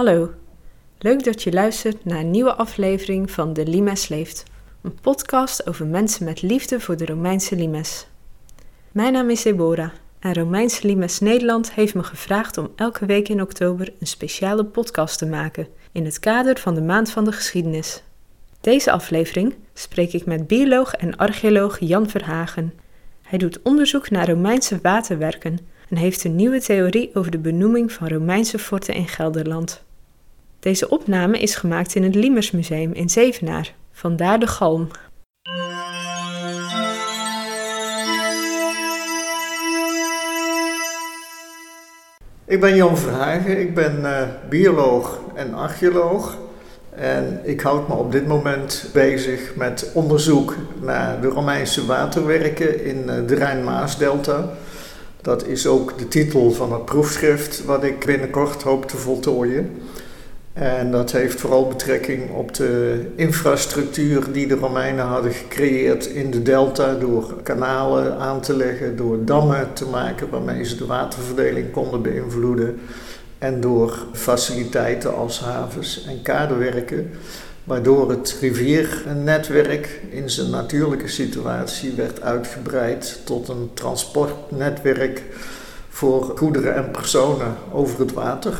Hallo, leuk dat je luistert naar een nieuwe aflevering van De Limes Leeft, een podcast over mensen met liefde voor de Romeinse limes. Mijn naam is Deborah en Romeinse Limes Nederland heeft me gevraagd om elke week in oktober een speciale podcast te maken in het kader van de Maand van de Geschiedenis. Deze aflevering spreek ik met bioloog en archeoloog Jan Verhagen. Hij doet onderzoek naar Romeinse waterwerken en heeft een nieuwe theorie over de benoeming van Romeinse forten in Gelderland. Deze opname is gemaakt in het Limersmuseum in Zevenaar, vandaar de galm. Ik ben Jan Verhagen, ik ben uh, bioloog en archeoloog. En ik houd me op dit moment bezig met onderzoek naar de Romeinse waterwerken in uh, de Rijn-Maas-delta. Dat is ook de titel van het proefschrift wat ik binnenkort hoop te voltooien. En dat heeft vooral betrekking op de infrastructuur die de Romeinen hadden gecreëerd in de delta door kanalen aan te leggen, door dammen te maken waarmee ze de waterverdeling konden beïnvloeden en door faciliteiten als havens en kadewerken, waardoor het riviernetwerk in zijn natuurlijke situatie werd uitgebreid tot een transportnetwerk voor goederen en personen over het water.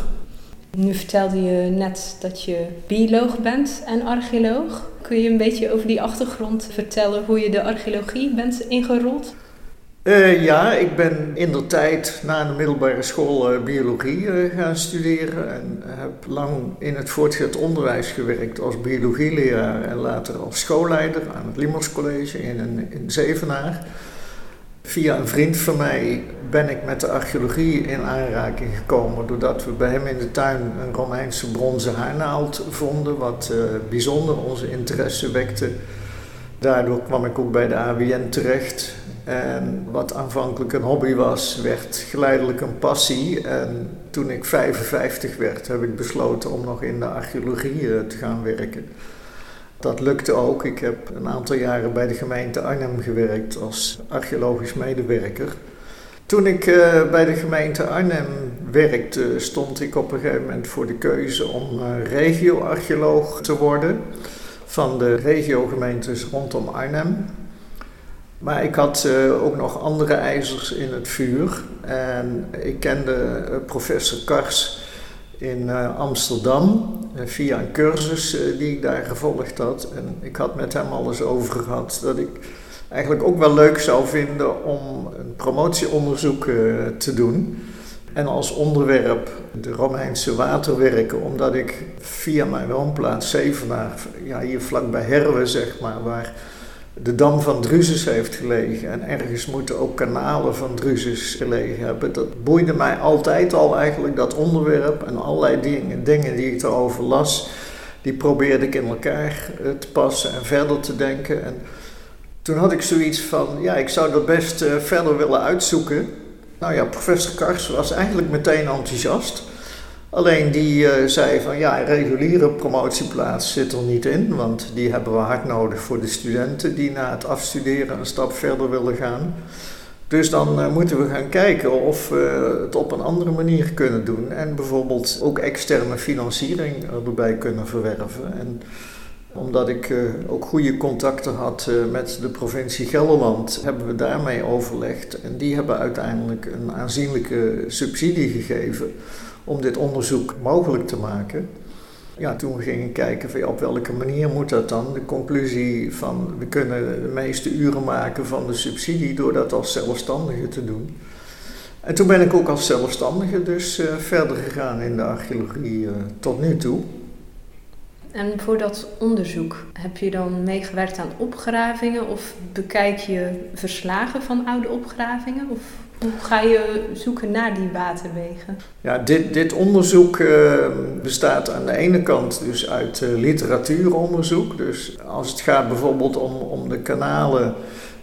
Nu vertelde je net dat je bioloog bent en archeoloog. Kun je een beetje over die achtergrond vertellen hoe je de archeologie bent ingerold? Uh, ja, ik ben in de tijd na de middelbare school uh, biologie uh, gaan studeren en heb lang in het voortgezet onderwijs gewerkt als biologieleraar en later als schoolleider aan het Limers College in, in Zevenaar. Via een vriend van mij ben ik met de archeologie in aanraking gekomen doordat we bij hem in de tuin een Romeinse bronzen haarnaald vonden, wat bijzonder onze interesse wekte. Daardoor kwam ik ook bij de AWN terecht en wat aanvankelijk een hobby was, werd geleidelijk een passie. En toen ik 55 werd, heb ik besloten om nog in de archeologie eh, te gaan werken. Dat lukte ook. Ik heb een aantal jaren bij de gemeente Arnhem gewerkt als archeologisch medewerker. Toen ik uh, bij de gemeente Arnhem werkte, stond ik op een gegeven moment voor de keuze om uh, regioarcheoloog te worden van de regiogemeentes rondom Arnhem. Maar ik had uh, ook nog andere ijzers in het vuur. En ik kende professor Kars in uh, Amsterdam via een cursus die ik daar gevolgd had. En ik had met hem alles over gehad dat ik eigenlijk ook wel leuk zou vinden om een promotieonderzoek te doen. En als onderwerp de Romeinse waterwerken, omdat ik via mijn woonplaats Zevenaar, ja, hier vlakbij Herwe zeg maar, waar de dam van Drusus heeft gelegen. En ergens moeten ook kanalen van Drusus gelegen hebben. Dat boeide mij altijd al eigenlijk, dat onderwerp. En allerlei dingen, dingen die ik erover las, die probeerde ik in elkaar eh, te passen en verder te denken. En toen had ik zoiets van, ja, ik zou dat best eh, verder willen uitzoeken. Nou ja, professor Kars was eigenlijk meteen enthousiast. Alleen die uh, zei van ja, reguliere promotieplaats zit er niet in, want die hebben we hard nodig voor de studenten die na het afstuderen een stap verder willen gaan. Dus dan uh, moeten we gaan kijken of we het op een andere manier kunnen doen en bijvoorbeeld ook externe financiering erbij kunnen verwerven. En omdat ik uh, ook goede contacten had met de provincie Gelderland, hebben we daarmee overlegd en die hebben uiteindelijk een aanzienlijke subsidie gegeven om dit onderzoek mogelijk te maken. Ja, toen we gingen kijken van, op welke manier moet dat dan, de conclusie van we kunnen de meeste uren maken van de subsidie door dat als zelfstandige te doen. En toen ben ik ook als zelfstandige dus uh, verder gegaan in de archeologie uh, tot nu toe. En voor dat onderzoek heb je dan meegewerkt aan opgravingen of bekijk je verslagen van oude opgravingen? Of hoe ga je zoeken naar die waterwegen? Ja, dit, dit onderzoek uh, bestaat aan de ene kant dus uit uh, literatuuronderzoek. Dus als het gaat bijvoorbeeld om, om de kanalen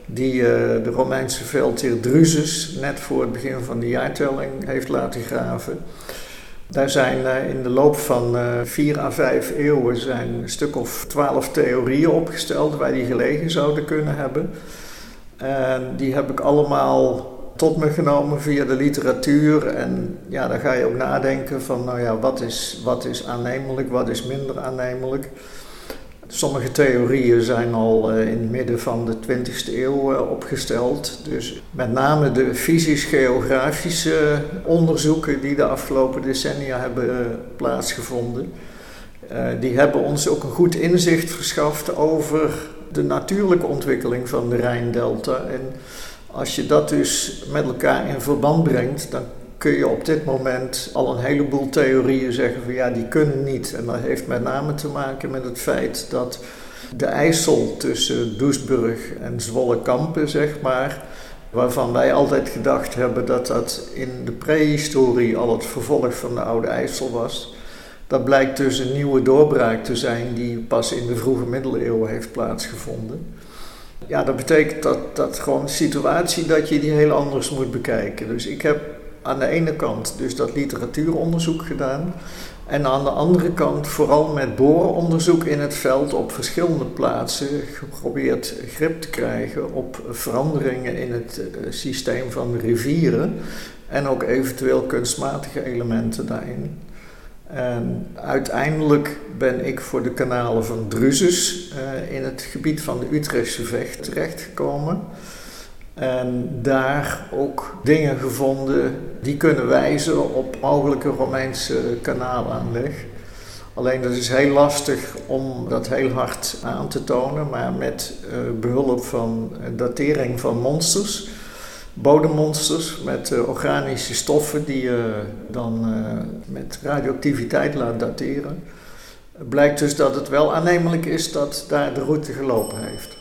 die uh, de Romeinse veldheer Drusus net voor het begin van de jaartelling heeft laten graven. Daar zijn in de loop van vier à vijf eeuwen zijn een stuk of twaalf theorieën opgesteld waar die gelegen zouden kunnen hebben. En die heb ik allemaal tot me genomen via de literatuur. En ja, dan ga je ook nadenken van, nou ja, wat is, wat is aannemelijk, wat is minder aannemelijk. Sommige theorieën zijn al eh, in het midden van de 20e eeuw eh, opgesteld. Dus met name de fysisch-geografische onderzoeken die de afgelopen decennia hebben eh, plaatsgevonden, die hebben ons ook een goed inzicht verschaft over de natuurlijke ontwikkeling van de Rijndelta. En als je dat dus met elkaar in verband brengt, dan kun je op dit moment al een heleboel theorieën zeggen van ja, die kunnen niet. En dat heeft met name te maken met het feit dat de IJssel tussen Doesburg en Zwolle-Kampen, zeg maar, waarvan wij altijd gedacht hebben dat dat in de prehistorie al het vervolg van de Oude IJssel was. Dat blijkt dus een nieuwe doorbraak te zijn die pas in de vroege middeleeuwen heeft plaatsgevonden. Ja, dat betekent dat, dat gewoon een situatie dat je die heel anders moet bekijken. Dus ik heb aan de ene kant dus dat literatuuronderzoek gedaan. En aan de andere kant vooral met borenonderzoek in het veld op verschillende plaatsen geprobeerd grip te krijgen op veranderingen in het eh, systeem van rivieren en ook eventueel kunstmatige elementen daarin. En uiteindelijk ben ik voor de kanalen van Druzus uh, in het gebied van de Utrechtse Vecht terechtgekomen. En daar ook dingen gevonden die kunnen wijzen op mogelijke Romeinse kanaalaanleg. Alleen dat is heel lastig om dat heel hard aan te tonen, maar met uh, behulp van datering van monsters, bodemmonsters met uh, organische stoffen die je dan met radioactiviteit laat dateren, blijkt dus dat het wel aannemelijk is dat daar de route gelopen heeft.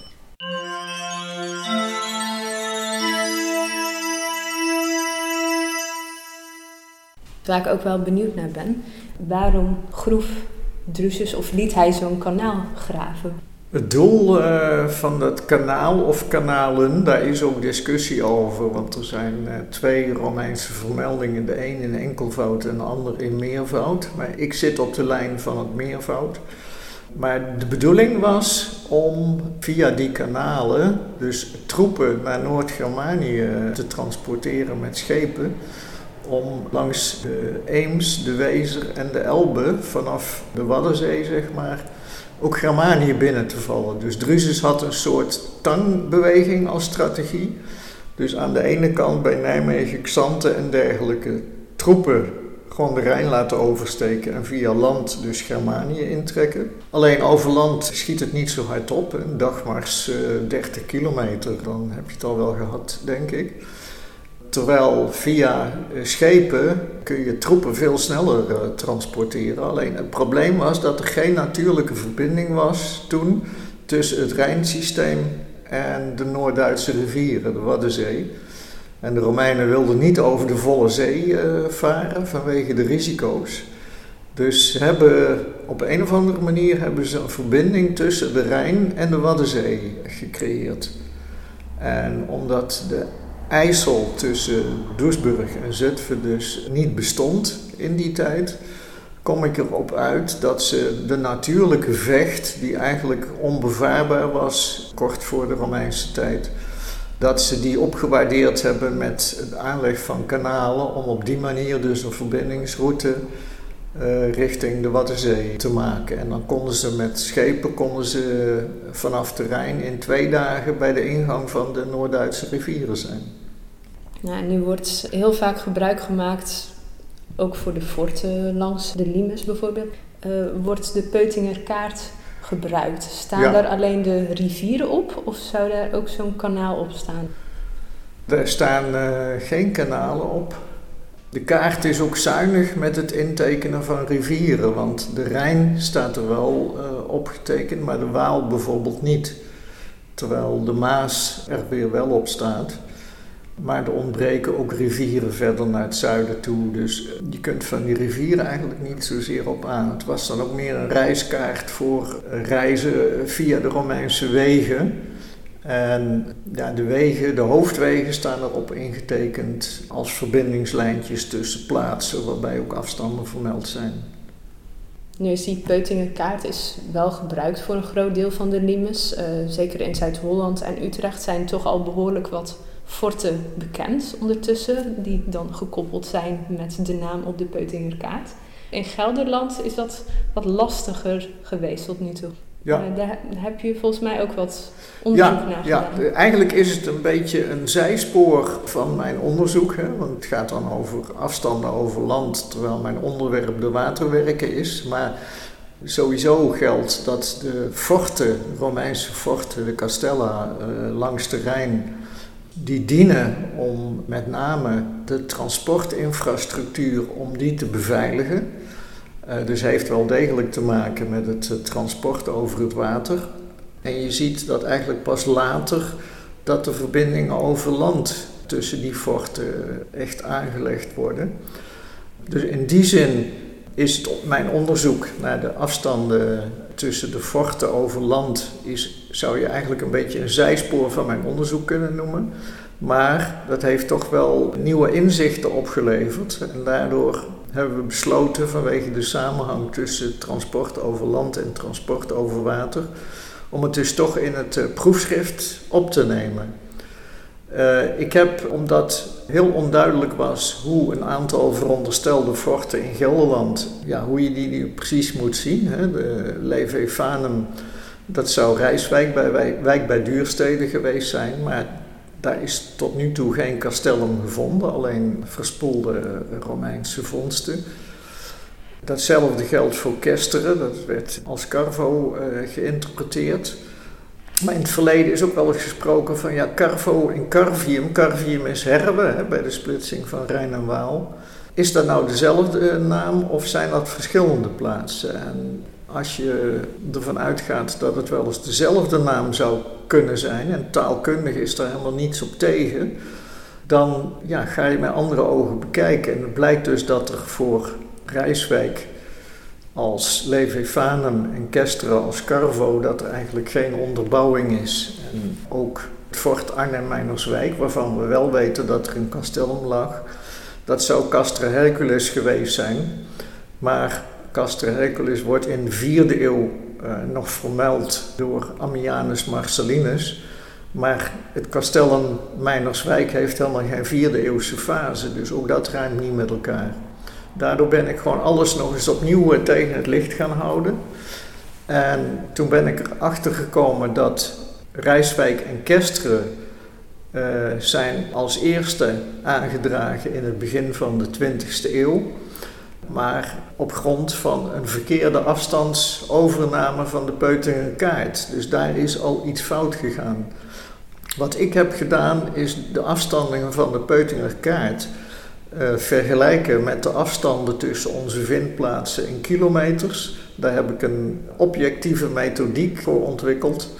Waar ik ook wel benieuwd naar ben, waarom groef Drusus of liet hij zo'n kanaal graven? Het doel uh, van dat kanaal of kanalen, daar is ook discussie over. Want er zijn uh, twee Romeinse vermeldingen, de een in enkelvoud en de ander in meervoud. Maar ik zit op de lijn van het meervoud. Maar de bedoeling was om via die kanalen dus troepen naar Noord-Germanië te transporteren met schepen om langs de Eems, de Wezer en de Elbe vanaf de Waddenzee, zeg maar, ook Germanië binnen te vallen. Dus Drusus had een soort tangbeweging als strategie. Dus aan de ene kant bij Nijmegen, Xanten en dergelijke troepen gewoon de Rijn laten oversteken en via land dus Germanië intrekken. Alleen over land schiet het niet zo hard op. Een dagmars uh, 30 kilometer, dan heb je het al wel gehad, denk ik. Terwijl via eh, schepen kun je troepen veel sneller uh, transporteren. Alleen het probleem was dat er geen natuurlijke verbinding was toen tussen het Rijnsysteem en de Noord-Duitse rivieren, de Waddenzee. En de Romeinen wilden niet over de volle zee uh, varen vanwege de risico's. Dus hebben op een of andere manier hebben ze een verbinding tussen de Rijn en de Waddenzee gecreëerd. En omdat de IJssel tussen Doesburg en Zutphen dus niet bestond in die tijd, kom ik erop uit dat ze de natuurlijke vecht, die eigenlijk onbevaarbaar was kort voor de Romeinse tijd, dat ze die opgewaardeerd hebben met het aanleg van kanalen om op die manier dus een verbindingsroute uh, richting de Waddenzee te maken. En dan konden ze met schepen konden ze vanaf Rijn in twee dagen bij de ingang van de Noord-Duitse rivieren zijn. Nou, nu wordt heel vaak gebruik gemaakt, ook voor de forten langs de Limes bijvoorbeeld, uh, wordt de Peutinger kaart gebruikt. Staan daar alleen de rivieren op of zou daar ook zo'n kanaal op staan? Er staan uh, geen kanalen op. De kaart is ook zuinig met het intekenen van rivieren, want de Rijn staat er wel uh, opgetekend, maar de Waal bijvoorbeeld niet. Terwijl de Maas er weer wel op staat. Maar er ontbreken ook rivieren verder naar het zuiden toe. Dus je kunt van die rivieren eigenlijk niet zozeer op aan. Het was dan ook meer een reiskaart voor reizen via de Romeinse wegen. En ja, de wegen, de hoofdwegen staan erop ingetekend als verbindingslijntjes tussen plaatsen, waarbij ook afstanden vermeld zijn. Nu is die Peutinger kaart is wel gebruikt voor een groot deel van de limes. Zeker in Zuid-Holland en Utrecht zijn toch al behoorlijk wat forten bekend ondertussen, die dan gekoppeld zijn met de naam op de Peutingerkaart. In Gelderland is dat wat lastiger geweest tot nu toe. Ja. Uh, daar heb je volgens mij ook wat onderzoek naar gedaan. Ja, eigenlijk is het een beetje een zijspoor van mijn onderzoek. Hè, want het gaat dan over afstanden over land, terwijl mijn onderwerp de waterwerken is. Maar sowieso geldt dat de forten, Romeinse forten, de castella uh, langs de Rijn, die dienen om met name de transportinfrastructuur om die te beveiligen. Uh, dus heeft wel degelijk te maken met het uh, transport over het water. En je ziet dat eigenlijk pas later dat de verbindingen over land tussen die forten echt aangelegd worden. Dus in die zin is het mijn onderzoek naar de afstanden tussen de forten over land, is, zou je eigenlijk een beetje een zijspoor van mijn onderzoek kunnen noemen. Maar dat heeft toch wel nieuwe inzichten opgeleverd. En daardoor hebben we besloten vanwege de samenhang tussen transport over land en transport over water, om het dus toch in het eh, proefschrift op te nemen. Uh, ik heb, omdat heel onduidelijk was hoe een aantal veronderstelde forten in Gelderland, ja, hoe je die nu precies moet zien. Hè. De Leve Vanum, dat zou Rijswijk bij Wijk bij Duurstede geweest zijn, maar daar is tot nu toe geen castellum gevonden, alleen verspoelde Romeinse vondsten. Datzelfde geldt voor Kesteren, dat werd als Carvo uh, geïnterpreteerd. Maar in het verleden is ook wel eens gesproken van ja, Carvo en Carvium. Carvium is Herbe hè, bij de splitsing van Rijn en Waal. Is dat nou dezelfde eh, naam of zijn dat verschillende plaatsen? En als je ervan uitgaat dat het wel eens dezelfde naam zou kunnen zijn, en taalkundig is daar helemaal niets op tegen, dan ja, ga je met andere ogen bekijken. En het blijkt dus dat er voor Rijswijk als Levefanum en Kestra als Carvo, dat er eigenlijk geen onderbouwing is. En ook het fort Arnhem-Meinerswijk, waarvan we wel weten dat er een castellum lag, dat zou Castra Hercules geweest zijn. Maar Castra Hercules wordt in de vierde eeuw uh, nog vermeld door Ammianus Marcellinus. Maar het castellum Meinerswijk heeft helemaal geen vierde eeuwse fase, dus ook dat ruimt niet met elkaar. Daardoor ben ik gewoon alles nog eens opnieuw eh, tegen het licht gaan houden. En toen ben ik erachter gekomen dat Rijswijk en Kesteren uh, zijn als eerste aangedragen in het begin van de 20e eeuw. Maar op grond van een verkeerde afstandsovername van de Peutinger kaart. Dus daar is al iets fout gegaan. Wat ik heb gedaan is de afstandingen van de Peutinger kaart uh, vergelijken met de afstanden tussen onze vindplaatsen in kilometers. Daar heb ik een objectieve methodiek voor ontwikkeld,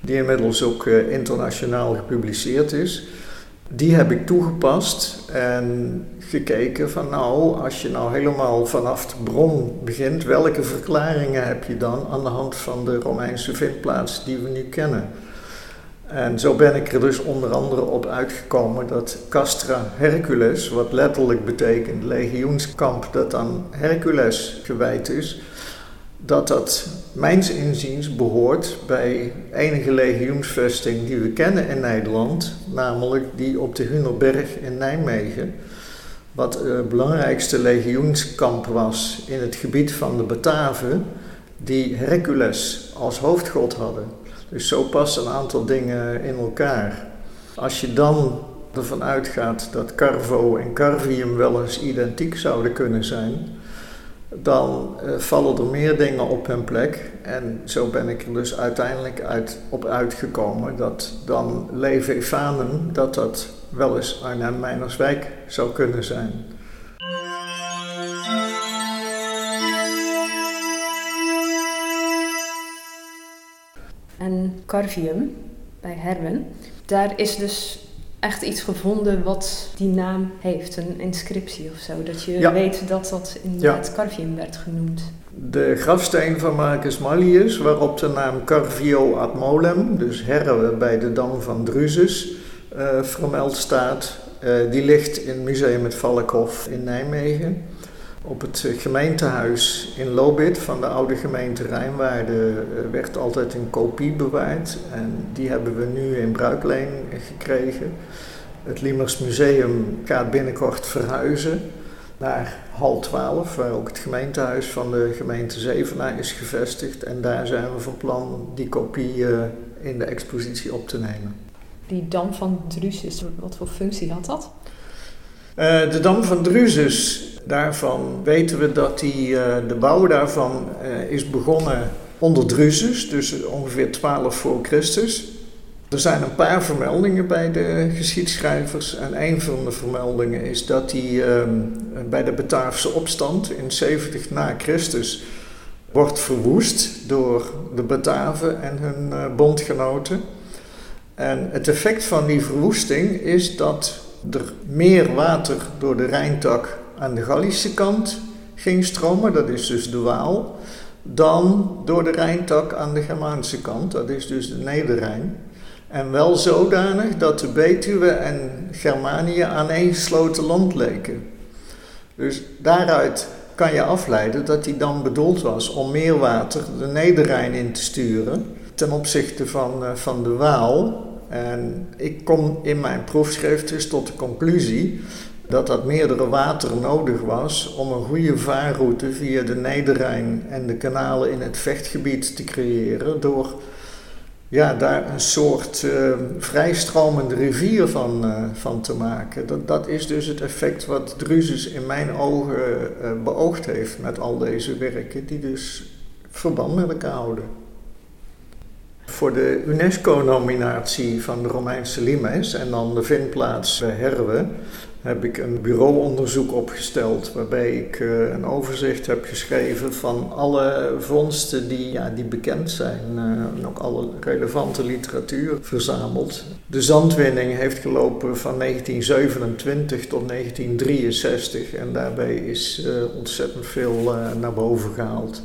die inmiddels ook uh, internationaal gepubliceerd is. Die heb ik toegepast en gekeken van nou, als je nou helemaal vanaf de bron begint, welke verklaringen heb je dan aan de hand van de Romeinse vindplaats die we nu kennen? En zo ben ik er dus onder andere op uitgekomen dat Castra Hercules, wat letterlijk betekent legioenskamp dat aan Hercules gewijd is, dat dat mijns inziens behoort bij enige legioensvesting die we kennen in Nederland, namelijk die op de Hunerberg in Nijmegen, wat het belangrijkste legioenskamp was in het gebied van de Bataven, die Hercules als hoofdgod hadden. Dus zo passen een aantal dingen in elkaar. Als je dan ervan uitgaat dat Carvo en Carvium wel eens identiek zouden kunnen zijn, dan uh, vallen er meer dingen op hun plek. En zo ben ik er dus uiteindelijk uit, op uitgekomen dat dan Levefanum, dat dat wel eens Arnhem-Meinerswijk zou kunnen zijn. en Carvium bij Hermen. Daar is dus echt iets gevonden wat die naam heeft, een inscriptie of zo. Dat je weet dat dat in ja. het Carvium werd genoemd. De grafsteen van Marcus Mallius, waarop de naam Carvio ad Molem, dus herre bij de dam van Drusus, uh, vermeld staat. Uh, die ligt in het museum het Valkhof in Nijmegen. Op het gemeentehuis in Lobit van de oude gemeente Rijnwaarde eh, werd altijd een kopie bewaard. En die hebben we nu in bruikleen gekregen. Het Liemers Museum gaat binnenkort verhuizen naar hal 12, waar ook het gemeentehuis van de gemeente Zevenaar is gevestigd. En daar zijn we van plan die kopie eh, in de expositie op te nemen. Die Dam van Drusus, wat voor functie had dat? Uh, de Dam van Drusus, daarvan weten we dat die, uh, de bouw daarvan is begonnen onder Drusus, dus ongeveer 12 voor Christus. Er zijn een paar vermeldingen bij de geschiedschrijvers. En een van de vermeldingen is dat hij uh, bij de Bataafse opstand in 70 na Christus wordt verwoest door de Bataven en hun uh, bondgenoten. En het effect van die verwoesting is dat er meer water door de Rijntak aan de Gallische kant ging stromen, dat is dus de Waal, dan door de Rijntak aan de Germaanse kant, dat is dus de Nederrijn. En wel zodanig dat de Betuwe en Germanië aaneengesloten land leken. Dus daaruit kan je afleiden dat hij dan bedoeld was om meer water de Nederrijn in te sturen ten opzichte van, uh, van de Waal. En ik kom in mijn proefschrift dus tot de conclusie dat dat meerdere water nodig was om een goede vaarroute via de Nederrijn en de kanalen in het vechtgebied te creëren door ja, daar een soort uh, vrijstromende rivier van, uh, van te maken. Dat, dat is dus het effect wat Drusus in mijn ogen uh, beoogd heeft met al deze werken, die dus verband met elkaar houden. Voor de UNESCO-nominatie van de Romeinse limes en dan de vindplaats Herwe heb ik een bureauonderzoek opgesteld waarbij ik uh, een overzicht heb geschreven van alle vondsten die, ja, die bekend zijn uh, en ook alle relevante literatuur verzameld. De zandwinning heeft gelopen van 1927 tot 1963 en daarbij is uh, ontzettend veel naar boven gehaald.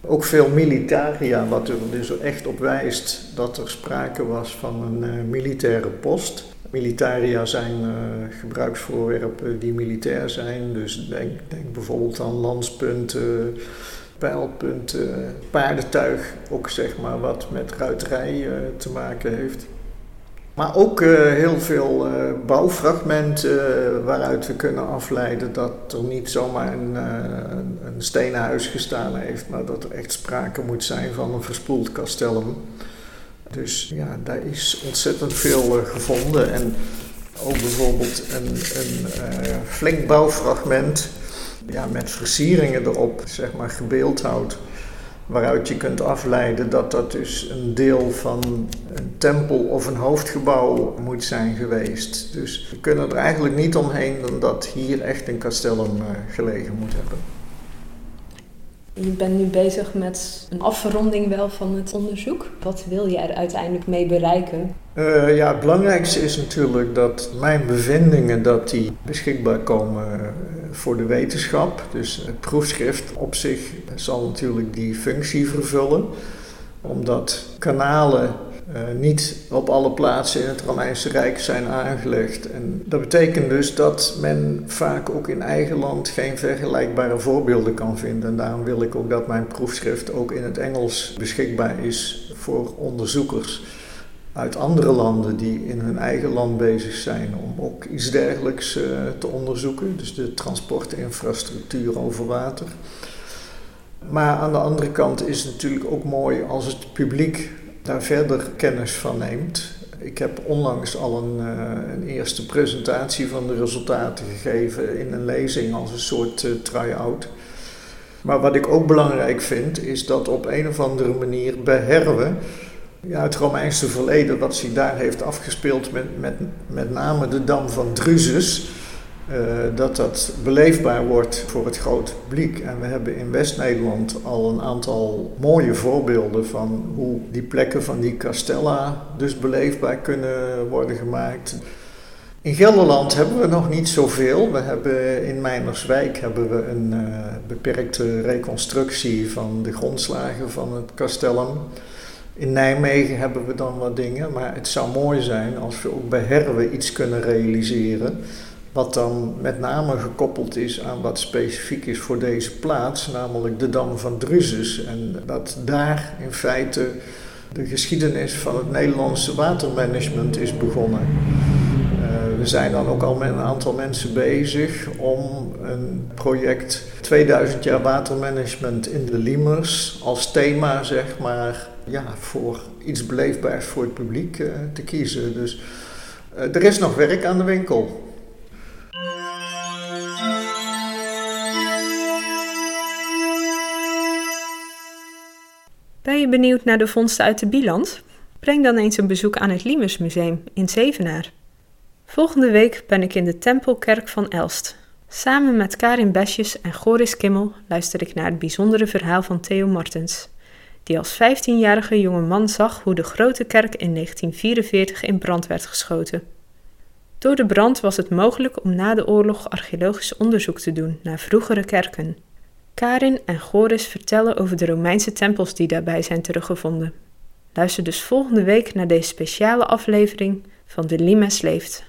Ook veel militaria, wat er dus echt op wijst dat er sprake was van een militaire post. Militaria zijn uh, gebruiksvoorwerpen die militair zijn. Dus denk, denk bijvoorbeeld aan lanspunten, pijlpunten, paardentuig, ook zeg maar wat met ruiterij uh, te maken heeft. Maar ook uh, heel veel bouwfragmenten waaruit we kunnen afleiden dat er niet zomaar een, een gestaan heeft, maar dat er echt sprake moet zijn van een verspoeld castellum. Dus ja, daar is ontzettend veel uh, gevonden. En ook bijvoorbeeld een, een uh, flink bouwfragment ja, met versieringen erop, zeg maar gebeeldhouwd. Waaruit je kunt afleiden dat dat dus een deel van een tempel of een hoofdgebouw moet zijn geweest. Dus we kunnen er eigenlijk niet omheen dan dat hier echt een castellum uh, gelegen moet hebben. Je bent nu bezig met een afronding wel van het onderzoek. Wat wil je er uiteindelijk mee bereiken? Uh, ja, het belangrijkste is natuurlijk dat mijn bevindingen dat die beschikbaar komen eh, voor de wetenschap. Dus het proefschrift op zich zal natuurlijk die functie vervullen. Omdat kanalen uh, niet op alle plaatsen in het Romeinse Rijk zijn aangelegd. En dat betekent dus dat men vaak ook in eigen land geen vergelijkbare voorbeelden kan vinden. En daarom wil ik ook dat mijn proefschrift ook in het Engels beschikbaar is voor onderzoekers uit andere landen die in hun eigen land bezig zijn om ook iets dergelijks uh, te onderzoeken. Dus de transportinfrastructuur over water. Maar aan de andere kant is het natuurlijk ook mooi als het publiek daar verder kennis van neemt. Ik heb onlangs al een, uh, een, eerste presentatie van de resultaten gegeven in een lezing als een soort uh, try-out. Maar wat ik ook belangrijk vind, is dat op een of andere manier bij Herwe, ja, het Romeinse verleden wat zich daar heeft afgespeeld, met, met, met name de dam van Drusus, uh, dat dat beleefbaar wordt voor het grote publiek. En we hebben in West-Nederland al een aantal mooie voorbeelden van hoe die plekken van die castella dus beleefbaar kunnen worden gemaakt. In Gelderland hebben we nog niet zoveel. We hebben in Meinerswijk hebben we een uh, beperkte reconstructie van de grondslagen van het castellum. In Nijmegen hebben we dan wat dingen, maar het zou mooi zijn als we ook bij Herwe iets kunnen realiseren wat dan met name gekoppeld is aan wat specifiek is voor deze plaats, namelijk de Dam van Drusus. En dat daar in feite de geschiedenis van het Nederlandse watermanagement is begonnen. Uh, we zijn dan ook al met een aantal mensen bezig om een project 2000 jaar watermanagement in de Limers als thema, zeg maar, ja, voor iets beleefbaars voor het publiek uh, te kiezen. Dus uh, er is nog werk aan de winkel. Ben je benieuwd naar de vondsten uit de Biland? Breng dan eens een bezoek aan het Limersmuseum in Zevenaar. Volgende week ben ik in de Tempelkerk van Elst. Samen met Karin Besjes en Goris Kimmel luister ik naar het bijzondere verhaal van Theo Martens, die als 15-jarige jonge man zag hoe de grote kerk in 1944 in brand werd geschoten. Door de brand was het mogelijk om na de oorlog archeologisch onderzoek te doen naar vroegere kerken. Karin en Goris vertellen over de Romeinse tempels die daarbij zijn teruggevonden. Luister dus volgende week naar deze speciale aflevering van De Limes Leeft.